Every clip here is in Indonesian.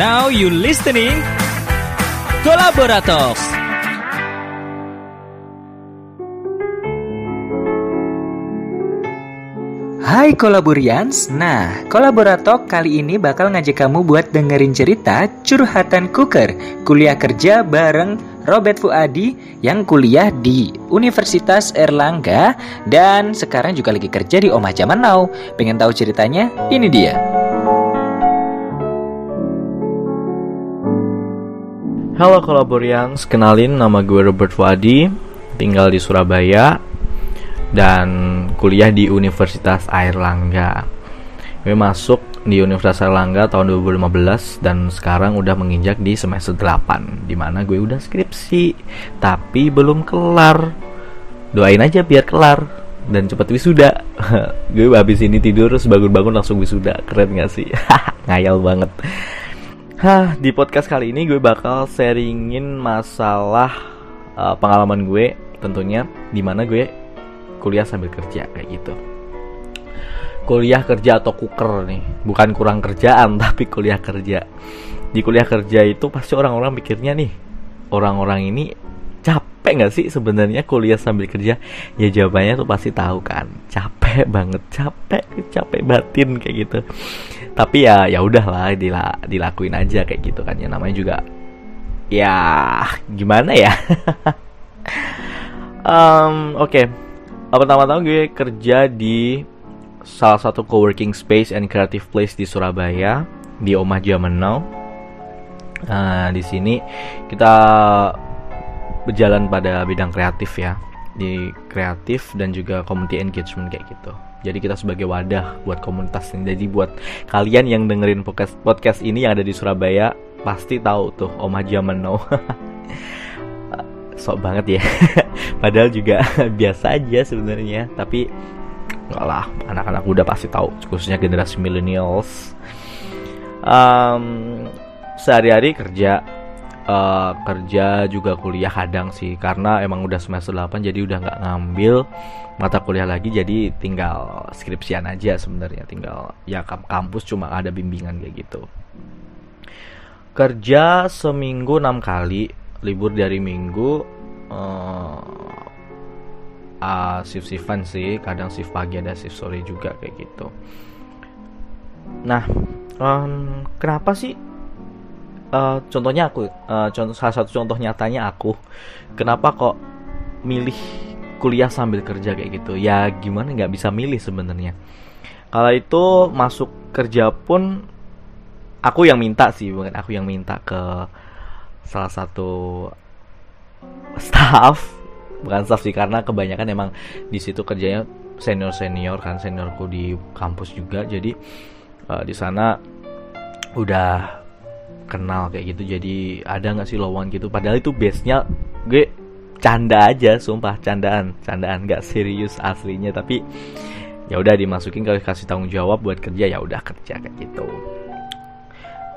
Now you listening Kolaborator. Hai kolaborians, nah kolaborator kali ini bakal ngajak kamu buat dengerin cerita curhatan cooker Kuliah kerja bareng Robert Fuadi yang kuliah di Universitas Erlangga Dan sekarang juga lagi kerja di Omah Zaman Now Pengen tahu ceritanya? Ini dia Halo kolaborians, kenalin nama gue Robert Fuadi Tinggal di Surabaya dan kuliah di Universitas Airlangga. Gue masuk di Universitas Airlangga tahun 2015 dan sekarang udah menginjak di semester 8 di mana gue udah skripsi tapi belum kelar. Doain aja biar kelar dan cepet wisuda. Gue habis ini tidur terus bangun-bangun langsung wisuda. Keren gak sih? Ngayal banget Hah, di podcast kali ini gue bakal sharingin masalah uh, pengalaman gue tentunya di mana gue kuliah sambil kerja kayak gitu. Kuliah kerja atau kuker nih bukan kurang kerjaan tapi kuliah kerja. Di kuliah kerja itu pasti orang-orang mikirnya nih orang-orang ini capek nggak sih sebenarnya kuliah sambil kerja? Ya jawabannya tuh pasti tahu kan capek banget capek capek batin kayak gitu tapi ya ya udahlah dila, dilakuin aja kayak gitu kan ya namanya juga ya gimana ya um, oke okay pertama-tama gue kerja di salah satu co-working space and creative place di Surabaya di Omah Zaman Now. Nah, di sini kita berjalan pada bidang kreatif ya, di kreatif dan juga community engagement kayak gitu. Jadi kita sebagai wadah buat komunitas ini. Jadi buat kalian yang dengerin podcast podcast ini yang ada di Surabaya pasti tahu tuh Zaman Now. sok banget ya padahal juga biasa aja sebenarnya tapi enggak lah anak-anak udah pasti tahu khususnya generasi millennials um, sehari-hari kerja uh, kerja juga kuliah kadang sih karena emang udah semester 8 jadi udah nggak ngambil mata kuliah lagi jadi tinggal skripsian aja sebenarnya tinggal ya kampus cuma ada bimbingan kayak gitu. Kerja seminggu enam kali libur dari minggu uh, uh, shift shiftan sih kadang shift pagi ada shift sore juga kayak gitu. Nah um, kenapa sih uh, contohnya aku uh, contoh salah satu contoh nyatanya aku. Kenapa kok milih kuliah sambil kerja kayak gitu? Ya gimana nggak bisa milih sebenarnya. Kalau itu masuk kerja pun aku yang minta sih bukan aku yang minta ke salah satu staff. Bukan staff sih karena kebanyakan emang di situ kerjanya senior senior kan seniorku di kampus juga. Jadi uh, di sana udah kenal kayak gitu. Jadi ada nggak sih lowongan gitu? Padahal itu base nya gue canda aja sumpah candaan candaan. Nggak serius aslinya tapi ya udah dimasukin kalau kasih tanggung jawab buat kerja ya udah kerja kayak gitu.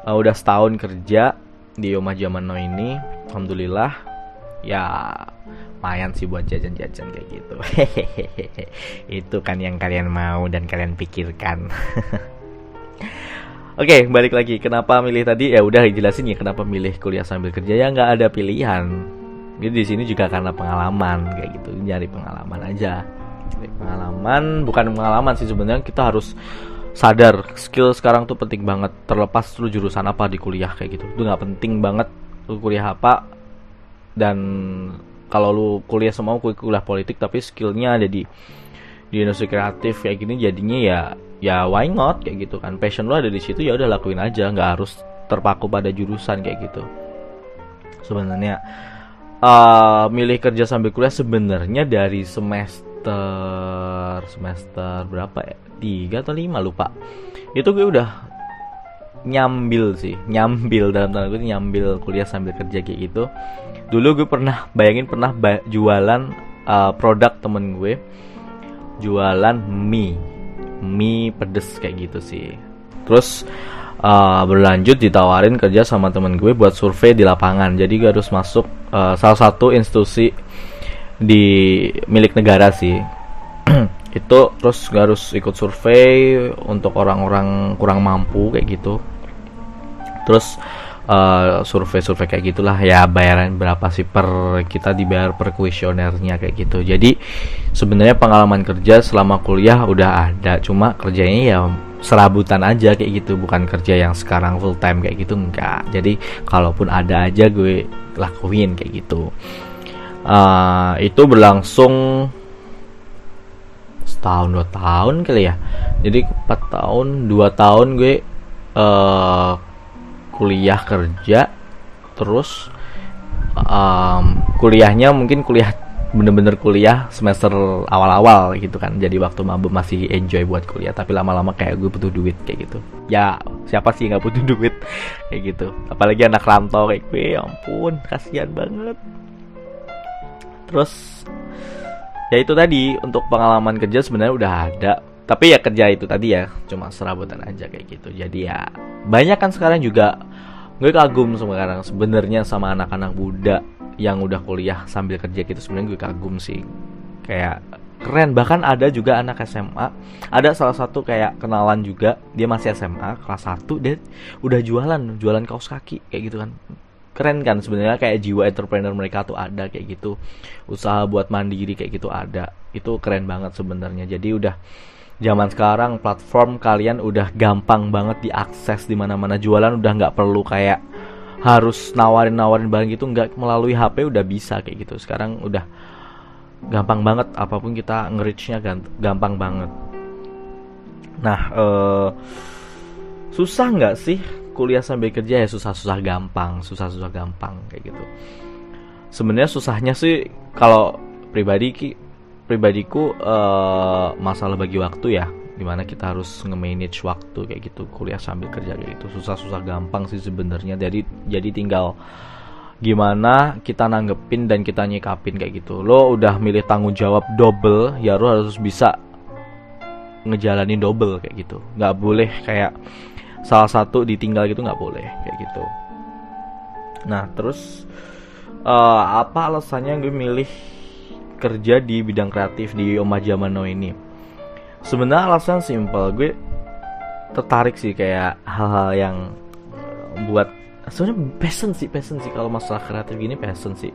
Uh, udah setahun kerja di Yoma Zaman Now ini alhamdulillah. Ya lumayan sih buat jajan-jajan kayak gitu. Itu kan yang kalian mau dan kalian pikirkan Oke, okay, balik lagi. Kenapa milih tadi? Ya udah jelasin ya kenapa milih kuliah sambil kerja ya nggak ada pilihan. Jadi di sini juga karena pengalaman kayak gitu, nyari pengalaman aja. pengalaman bukan pengalaman sih sebenarnya kita harus sadar skill sekarang tuh penting banget terlepas lu jurusan apa di kuliah kayak gitu itu nggak penting banget lu kuliah apa dan kalau lu kuliah semua kuliah politik tapi skillnya ada di di industri kreatif kayak gini jadinya ya ya why not kayak gitu kan. Passion lu ada di situ ya udah lakuin aja nggak harus terpaku pada jurusan kayak gitu. Sebenarnya uh, milih kerja sambil kuliah sebenarnya dari semester semester berapa ya? Tiga atau lima lupa. Itu gue udah nyambil sih nyambil dalam tanda kutip nyambil kuliah sambil kerja kayak gitu. Dulu gue pernah bayangin pernah jualan uh, produk temen gue jualan mie. Mie pedes kayak gitu sih. Terus uh, berlanjut ditawarin kerja sama temen gue buat survei di lapangan. Jadi gue harus masuk uh, salah satu institusi di milik negara sih. Itu terus harus ikut survei untuk orang-orang kurang mampu kayak gitu. Terus uh, survei-survei kayak gitulah. Ya bayaran berapa sih per kita dibayar per kuesionernya kayak gitu. Jadi sebenarnya pengalaman kerja selama kuliah udah ada. Cuma kerjanya ya serabutan aja kayak gitu. Bukan kerja yang sekarang full time kayak gitu enggak. Jadi kalaupun ada aja gue lakuin kayak gitu. Uh, itu berlangsung setahun dua tahun kali ya. Jadi empat tahun dua tahun gue uh, kuliah kerja terus um, kuliahnya mungkin kuliah bener-bener kuliah semester awal-awal gitu kan. Jadi waktu mabuk masih enjoy buat kuliah tapi lama-lama kayak gue butuh duit kayak gitu. Ya siapa sih nggak butuh duit? Kayak gitu. Apalagi anak rantau kayak gue ya ampun kasihan banget. Terus ya itu tadi untuk pengalaman kerja sebenarnya udah ada tapi ya kerja itu tadi ya cuma serabutan aja kayak gitu. Jadi ya banyak kan sekarang juga gue kagum sekarang sebenarnya sama anak-anak muda yang udah kuliah sambil kerja gitu. Sebenarnya gue kagum sih. Kayak keren. Bahkan ada juga anak SMA ada salah satu kayak kenalan juga dia masih SMA kelas 1 dia udah jualan jualan kaos kaki kayak gitu kan. Keren kan sebenarnya kayak jiwa entrepreneur mereka tuh ada kayak gitu. Usaha buat mandiri kayak gitu ada. Itu keren banget sebenarnya. Jadi udah zaman sekarang platform kalian udah gampang banget diakses di mana-mana jualan udah nggak perlu kayak harus nawarin-nawarin barang gitu nggak melalui HP udah bisa kayak gitu. Sekarang udah gampang banget apa pun kita nge-reachnya gampang banget. Nah uh, susah nggak sih kuliah sambil kerja? Ya susah-susah gampang susah-susah gampang kayak gitu. Sebenarnya susahnya sih kalau pribadi pribadiku uh, masalah bagi waktu ya. Di mana kita harus nge-manage waktu kayak gitu kuliah sambil kerja kayak gitu. Susah-susah gampang sih sebenarnya. Jadi jadi tinggal gimana kita nanggepin dan kita nyikapin kayak gitu. Lo udah milih tanggung jawab double ya lo harus bisa ngejalanin double kayak gitu. Nggak boleh kayak salah satu ditinggal gitu nggak boleh kayak gitu. Nah terus uh, apa alasannya gue milih kerja di bidang kreatif di Oma Jamano ini. Sebenarnya alasan simpel gue tertarik sih kayak hal-hal yang buat sebenarnya passion sih passion sih. Kalau masalah kreatif gini passion sih.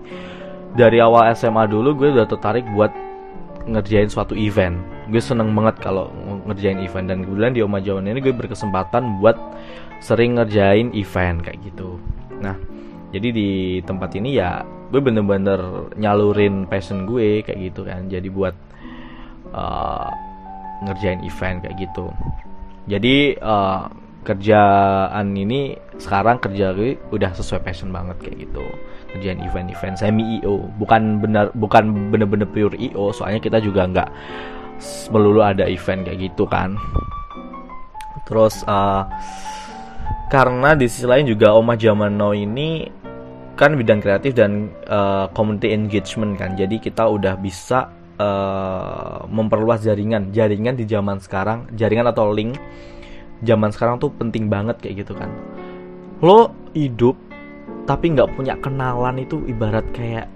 Dari awal SMA dulu gue udah tertarik buat ngerjain suatu event. Gue seneng banget kalau ngerjain event. Dan kemudian di Oma Jawa ini gue berkesempatan buat sering ngerjain event kayak gitu. Nah jadi di tempat ini ya gue bener-bener nyalurin passion gue kayak gitu kan. Jadi buat uh, ngerjain event kayak gitu. Jadi uh, kerjaan ini sekarang kerja gue udah sesuai passion banget kayak gitu. Kerjaan event-event semi io bukan benar bukan bener-bener pure io soalnya kita juga nggak melulu ada event kayak gitu kan. Terus uh, karena di sisi lain juga Oma Zaman Now ini kan bidang kreatif dan uh, community engagement kan. Jadi kita udah bisa uh, memperluas jaringan. Jaringan di zaman sekarang, jaringan atau link zaman sekarang tuh penting banget kayak gitu kan. Lo hidup tapi nggak punya kenalan itu ibarat kayak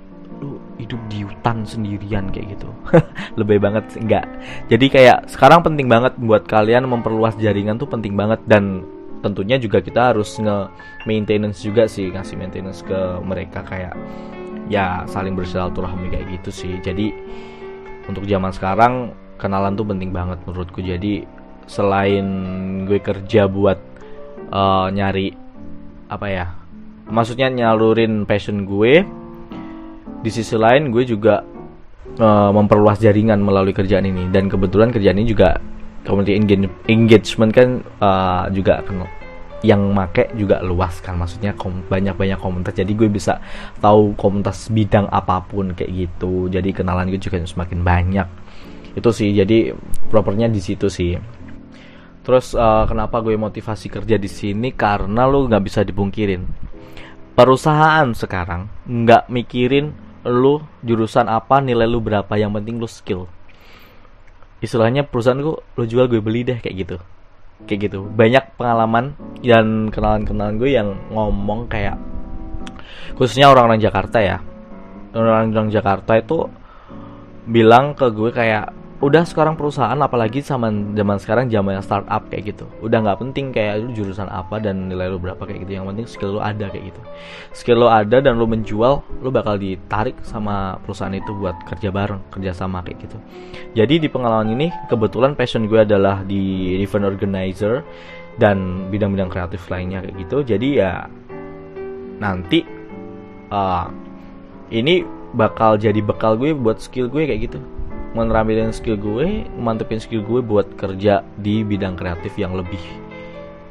lu hidup di hutan sendirian kayak gitu. Lebih banget enggak. Jadi kayak sekarang penting banget buat kalian memperluas jaringan tuh penting banget dan tentunya juga kita harus nge maintenance juga sih ngasih maintenance ke mereka kayak ya saling bersilaturahmi kayak gitu sih. Jadi untuk zaman sekarang kenalan tuh penting banget menurutku. Jadi selain gue kerja buat uh, nyari apa ya maksudnya nyalurin passion gue di sisi lain gue juga uh, memperluas jaringan melalui kerjaan ini. Dan kebetulan kerjaan ini juga community engagement kan uh, juga kenal yang make juga luas kan. Maksudnya banyak-banyak komunitas. Jadi gue bisa tahu komunitas bidang apa pun kayak gitu. Jadi kenalan gue juga semakin banyak. Itu sih. Jadi propernya di situ sih. Terus uh, kenapa gue motivasi kerja di sini? Karena lo nggak bisa dipungkirin. Perusahaan sekarang nggak mikirin lo jurusan apa nilai lo berapa. Yang penting lo skill istilahnya perusahaan gue lo jual gue beli deh kayak gitu. Kayak gitu. Banyak pengalaman dan kenalan-kenalan gue yang ngomong kayak khususnya orang-orang Jakarta ya. Orang-orang Jakarta itu bilang ke gue kayak udah sekarang perusahaan apalagi zaman zaman sekarang zaman yang startup kayak gitu. Udah nggak penting kayak lu jurusan apa dan nilai lu berapa kayak gitu. Yang penting skill lu ada kayak gitu. Skill lu ada dan lu menjual lu bakal ditarik sama perusahaan itu buat kerja bareng kerja sama kayak gitu. Jadi di pengalaman ini kebetulan passion gue adalah di event organizer dan bidang-bidang kreatif lainnya kayak gitu. Jadi ya nanti uh, ini bakal jadi bekal gue buat skill gue kayak gitu menerampilan skill gue, mantepin skill gue buat kerja di bidang kreatif yang lebih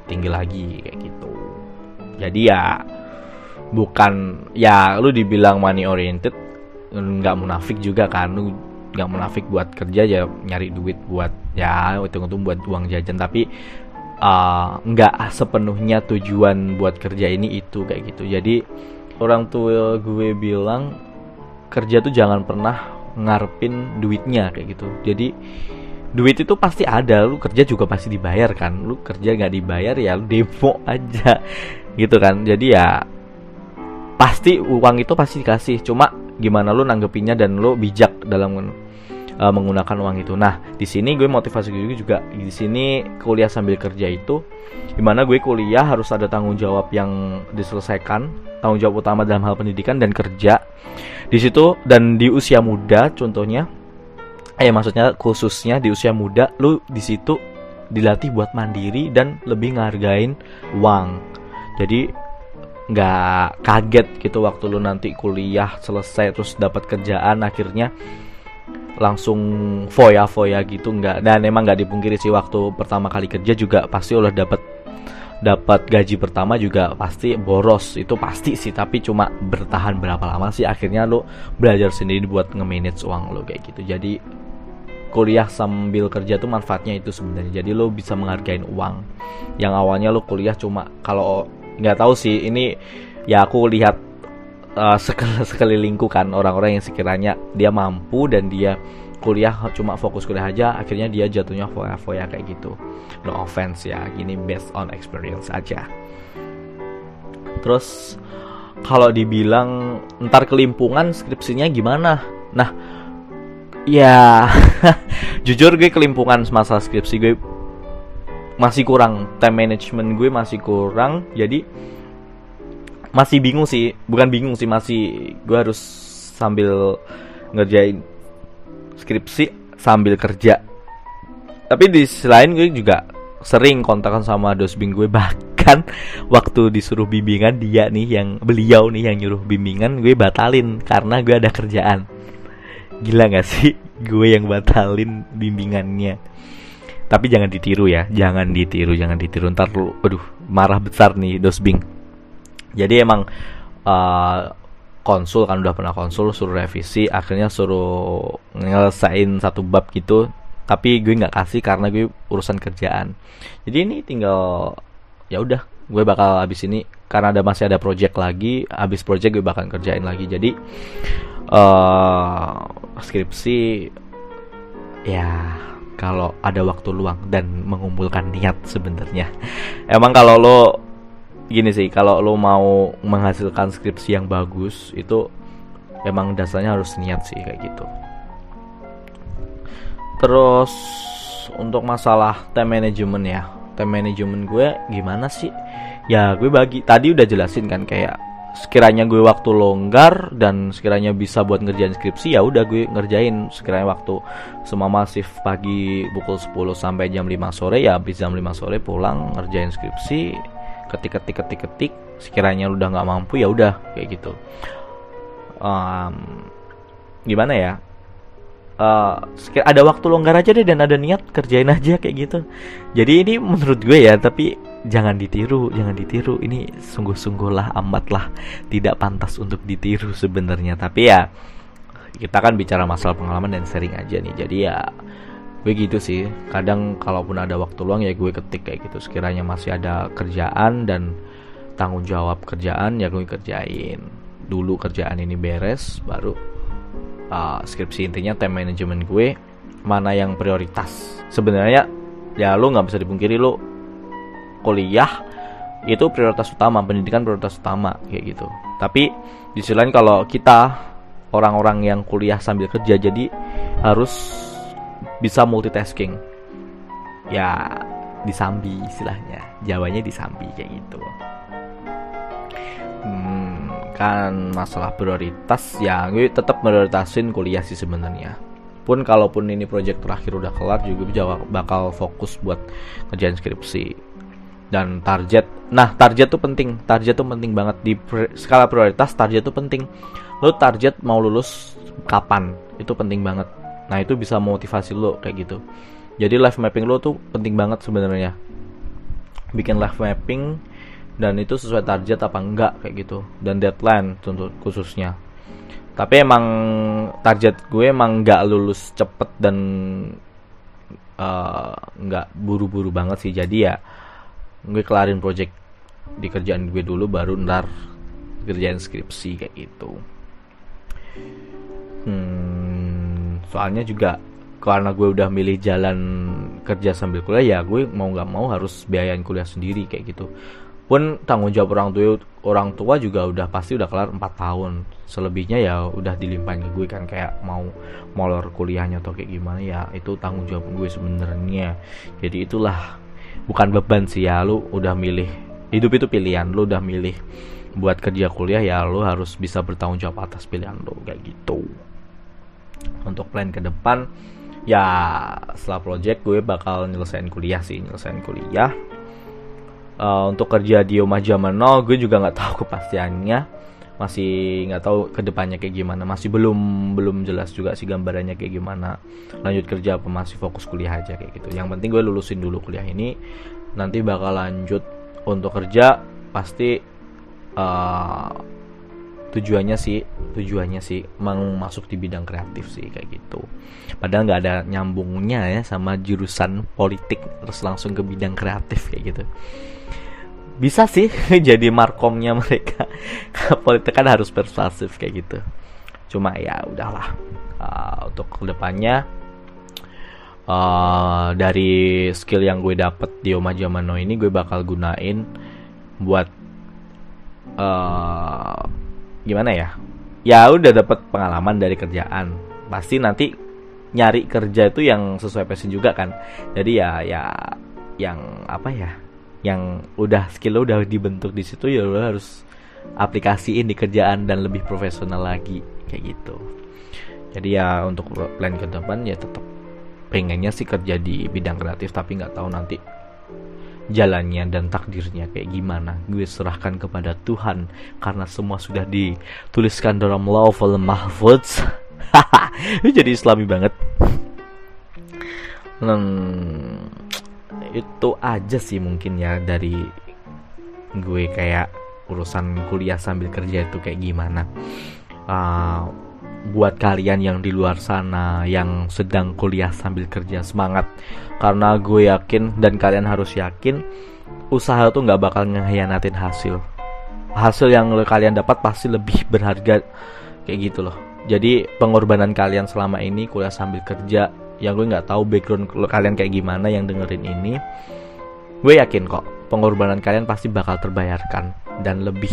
tinggi lagi kayak gitu. Jadi ya bukan ya lu dibilang money oriented nggak munafik juga kan lu nggak munafik buat kerja ya nyari duit buat ya hitung-hitung buat uang jajan tapi uh, nggak sepenuhnya tujuan buat kerja ini itu kayak gitu jadi orang tua gue bilang kerja tuh jangan pernah ngarepin duitnya kayak gitu. Jadi duit itu pasti ada lu kerja juga pasti dibayar kan. Lu kerja nggak dibayar ya lu demo aja gitu kan. Jadi ya pasti uang itu pasti dikasih. Cuma gimana lu nanggepinnya dan lu bijak dalam uh, menggunakan uang itu. Nah di sini gue motivasi gue juga di sini kuliah sambil kerja itu di mana gue kuliah harus ada tanggung jawab yang diselesaikan tanggung jawab utama dalam hal pendidikan dan kerja. Di situ dan di usia muda contohnya eh maksudnya khususnya di usia muda lu di situ dilatih buat mandiri dan lebih ngargain uang. Jadi nggak kaget gitu waktu lu nanti kuliah selesai terus dapat kerjaan akhirnya langsung foya-foya gitu nggak dan emang nggak dipungkiri sih waktu pertama kali kerja juga pasti udah dapat dapat gaji pertama juga pasti boros itu pasti sih tapi cuma bertahan berapa lama sih akhirnya lo belajar sendiri buat nge-manage uang lo kayak gitu. Jadi kuliah sambil kerja tuh manfaatnya itu sebenarnya. Jadi lo bisa menghargai uang. Yang awalnya lo kuliah cuma kalau nggak tahu sih ini ya aku lihat uh, sekel sekelilingku kan orang-orang yang sekiranya dia mampu dan dia kuliah cuma fokus kuliah aja akhirnya dia jatuhnya foya-foya kayak gitu. No offense ya gini based on experience aja. Terus kalau dibilang ntar kelimpungan skripsinya gimana? Nah ya jujur gue kelimpungan masalah skripsi gue masih kurang time management gue masih kurang jadi masih bingung sih bukan bingung sih masih gue harus sambil ngerjain skripsi sambil kerja. Tapi di selain gue juga sering kontakkan sama dosbing gue. Bahkan waktu disuruh bimbingan dia nih yang beliau nih yang nyuruh bimbingan gue batalin karena gue ada kerjaan. Gila gak sih? Gue yang batalin bimbingannya. Tapi jangan ditiru ya jangan ditiru jangan ditiru. Ntar lu aduh marah besar nih dosbing jadi emang uh, konsul kan udah pernah konsul suruh revisi akhirnya suruh ngelesain satu bab gitu. Tapi gue nggak kasih karena gue urusan kerjaan. Jadi ini tinggal ya udah gue bakal habis ini. Karena ada masih ada project lagi habis project gue bakal kerjain lagi. Jadi uh, skripsi ya kalau ada waktu luang dan mengumpulkan niat sebenarnya. Emang kalau lo gini sih kalau lo mau menghasilkan skripsi yang bagus itu emang dasarnya harus niat sih kayak gitu. Terus untuk masalah time management ya. Time management gue gimana sih? Ya gue bagi tadi udah jelasin kan kayak sekiranya gue waktu longgar dan sekiranya bisa buat ngerjain skripsi ya udah gue ngerjain. Sekiranya waktu semua masif pagi pukul 10 sampai jam 5 sore ya habis jam 5 sore pulang ngerjain skripsi ketik ketik ketik ketik sekiranya lu udah nggak mampu ya udah kayak gitu. Um, gimana ya? Uh, ada waktu longgar aja deh dan ada niat kerjain aja kayak gitu. Jadi ini menurut gue ya tapi jangan ditiru jangan ditiru. Ini sungguh-sungguhlah amatlah tidak pantas untuk ditiru sebenarnya. Tapi ya kita kan bicara masalah pengalaman dan sharing aja nih. Jadi ya gue gitu sih. Kadang kalaupun ada waktu luang ya gue ketik kayak gitu. Sekiranya masih ada kerjaan dan tanggung jawab kerjaan ya gue kerjain. Dulu kerjaan ini beres baru uh, skripsi intinya time management gue mana yang prioritas. Sebenarnya ya lo nggak bisa dipungkiri lo kuliah itu prioritas utama pendidikan prioritas utama kayak gitu. Tapi di sisi lain kalau kita orang-orang yang kuliah sambil kerja jadi harus bisa multitasking. Ya disambi istilahnya. Jawanya disambi kayak gitu. Hmm, kan masalah prioritas ya gue tetap prioritasin kuliah sih sebenarnya. Pun kalaupun ini project terakhir udah kelar juga bakal fokus buat kerjaan skripsi. Dan target nah target tuh penting. Target tuh penting banget. Di skala prioritas target tuh penting. Lo target mau lulus kapan? Itu penting banget nah itu bisa motivasi lo kayak gitu. Jadi life mapping lo tuh penting banget sebenarnya. Bikin life mapping dan itu sesuai target apa enggak kayak gitu. Dan deadline tentu khususnya. Tapi emang target gue emang nggak lulus cepet dan uh, nggak buru-buru banget sih. Jadi ya gue kelarin project di kerjaan gue dulu baru ntar kerjaan skripsi kayak gitu. Hmm, soalnya juga karena gue udah milih jalan kerja sambil kuliah ya gue mau nggak mau harus biayain kuliah sendiri kayak gitu. Pun tanggung jawab orang tua orang tua juga udah pasti udah kelar 4 tahun. Selebihnya ya udah dilimpahin ke gue kan kayak mau molor kuliahnya atau kayak gimana ya itu tanggung jawab gue sebenarnya. Jadi itulah bukan beban sih ya lu udah milih hidup itu pilihan lu udah milih buat kerja kuliah ya lu harus bisa bertanggung jawab atas pilihan lu kayak gitu untuk plan ke depan ya setelah project gue bakal nyelesain kuliah sih nyelesain kuliah. Uh, untuk kerja di Oma Zaman Now gue juga nggak tahu kepastiannya. Masih nggak tahu ke depannya kayak gimana. Masih belum belum jelas juga sih gambarannya kayak gimana. Lanjut kerja apa masih fokus kuliah aja kayak gitu. Yang penting gue lulusin dulu kuliah ini. Nanti bakal lanjut untuk kerja pasti uh, tujuannya sih tujuannya sih mau masuk di bidang kreatif sih kayak gitu. Padahal nggak ada nyambungnya ya sama jurusan politik terus langsung ke bidang kreatif kayak gitu. Bisa sih jadi markomnya mereka. Politik kan harus persuasif kayak gitu. Cuma ya udahlah uh, untuk ke depannya uh, dari skill yang gue dapet di Oma Jamano ini gue bakal gunain buat uh, gimana ya? Ya udah dapet pengalaman dari kerjaan. Pasti nanti nyari kerja itu yang sesuai passion juga kan. Jadi ya ya yang apa ya? Yang udah skill lo udah dibentuk di situ ya lo harus aplikasiin di kerjaan dan lebih profesional lagi kayak gitu. Jadi ya untuk plan ke depan ya tetap pengennya sih kerja di bidang kreatif tapi nggak tahu nanti jalannya dan takdirnya kayak gimana. Gue serahkan kepada Tuhan karena semua sudah dituliskan dalam lawful mahfuz jadi islami banget. Hmm, itu aja sih mungkin ya dari gue kayak urusan kuliah sambil kerja itu kayak gimana. Uh, buat kalian yang di luar sana yang sedang kuliah sambil kerja semangat. Karena gue yakin dan kalian harus yakin usaha tuh nggak bakal ngehianatin hasil. Hasil yang kalian dapat pasti lebih berharga kayak gitu loh. Jadi pengorbanan kalian selama ini kuliah sambil kerja yang gue nggak tahu background kalian kayak gimana yang dengerin ini gue yakin kok pengorbanan kalian pasti bakal terbayarkan dan lebih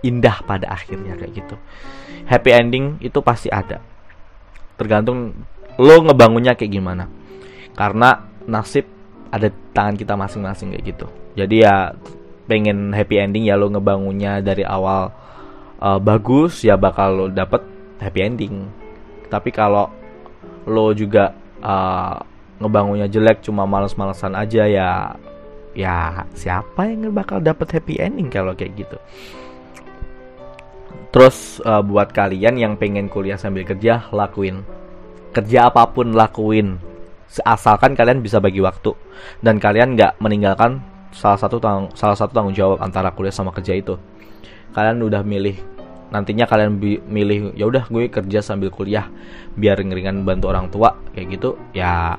indah pada akhirnya kayak gitu. Happy ending itu pasti ada. Tergantung lo ngebangunnya kayak gimana. Karena nasib ada tangan kita masing-masing kayak gitu. Jadi ya pengen happy ending ya lo ngebangunnya dari awal uh, bagus ya bakal lo dapet happy ending. Tapi kalau lo juga uh, ngebangunnya jelek cuma males-malesan aja ya ya siapa yang bakal dapat happy ending kalau kayak gitu terus uh, buat kalian yang pengen kuliah sambil kerja lakuin. Kerja apa pun lakuin. Asalkan kalian bisa bagi waktu. Dan kalian nggak meninggalkan salah satu tang salah satu tanggung jawab antara kuliah sama kerja itu. Kalian udah milih nantinya kalian milih ya udah gue kerja sambil kuliah biar ngeringan bantu orang tua kayak gitu ya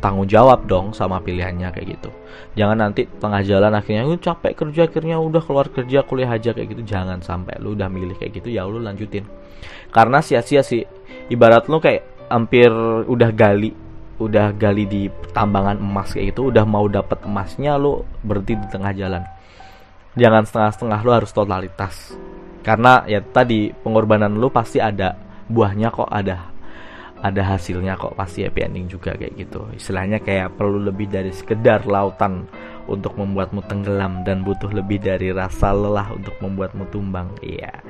tanggung jawab dong sama pilihannya kayak gitu. Jangan nanti tengah jalan akhirnya lu capek kerja akhirnya udah keluar kerja kuliah aja kayak gitu. Jangan sampai lu udah milih kayak gitu ya lu lanjutin. Karena sia-sia sih ibarat lu kayak hampir udah gali udah gali di tambangan emas kayak gitu udah mau dapat emasnya lu berhenti di tengah jalan. Jangan setengah-setengah lu harus totalitas. Karena ya tadi pengorbanan lu pasti ada buahnya kok ada ada hasilnya kok pasti happy ending juga kayak gitu. Istilahnya kayak perlu lebih dari sekedar lautan untuk membuatmu tenggelam dan butuh lebih dari rasa lelah untuk membuatmu tumbang. Iya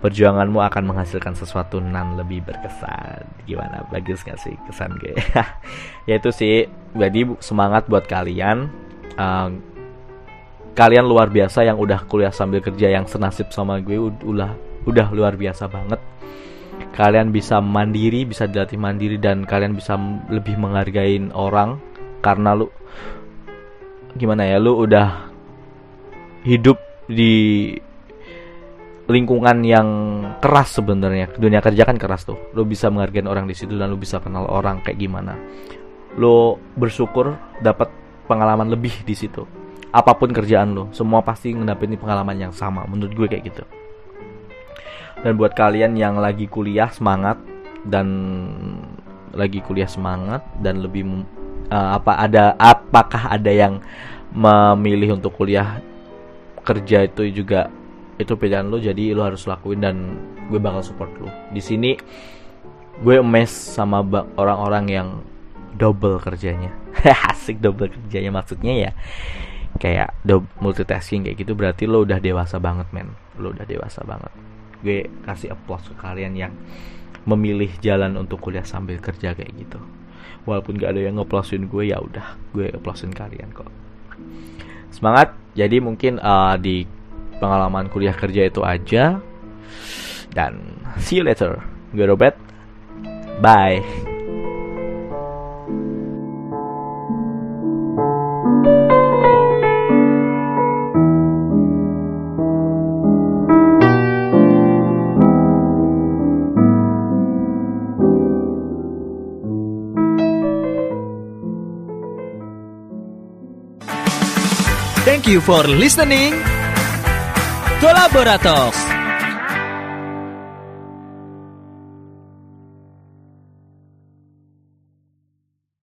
perjuanganmu akan menghasilkan sesuatu nan lebih berkesan. Gimana? Bagus gak sih kesan gue? Ya itu sih. Jadi semangat buat kalian. Uh, kalian luar biasa yang udah kuliah sambil kerja yang senasib sama gue udah udah luar biasa banget kalian bisa mandiri bisa dilatih mandiri dan kalian bisa lebih menghargai orang karena lu gimana ya lu udah hidup di lingkungan yang keras sebenarnya. Dunia kerja kan keras tuh. Lu bisa menghargai orang di situ dan lu bisa kenal orang kayak gimana. Lu bersyukur dapat pengalaman lebih di situ. Apa pun kerjaan lo semua pasti ngedapetin pengalaman yang sama. Menurut gue kayak gitu dan buat kalian yang lagi kuliah semangat. Dan lagi kuliah semangat dan lebih uh, apa ada apakah ada yang memilih untuk kuliah kerja itu juga itu pilihan lo jadi lo harus lakuin dan gue bakal support lo di sini gue emes sama orang-orang yang double kerjanya. Asik double kerjanya maksudnya ya. Kayak multitasking kayak gitu berarti lo udah dewasa banget men. Lo udah dewasa banget gue kasih applause ke kalian yang memilih jalan untuk kuliah sambil kerja kayak gitu. Walaupun gak ada yang ngeplosin gue ya udah gue applausein kalian kok. Semangat. Jadi mungkin uh, di pengalaman kuliah kerja itu aja. Dan see you later. Gue Robert. Bye you for listening. Kolaborator.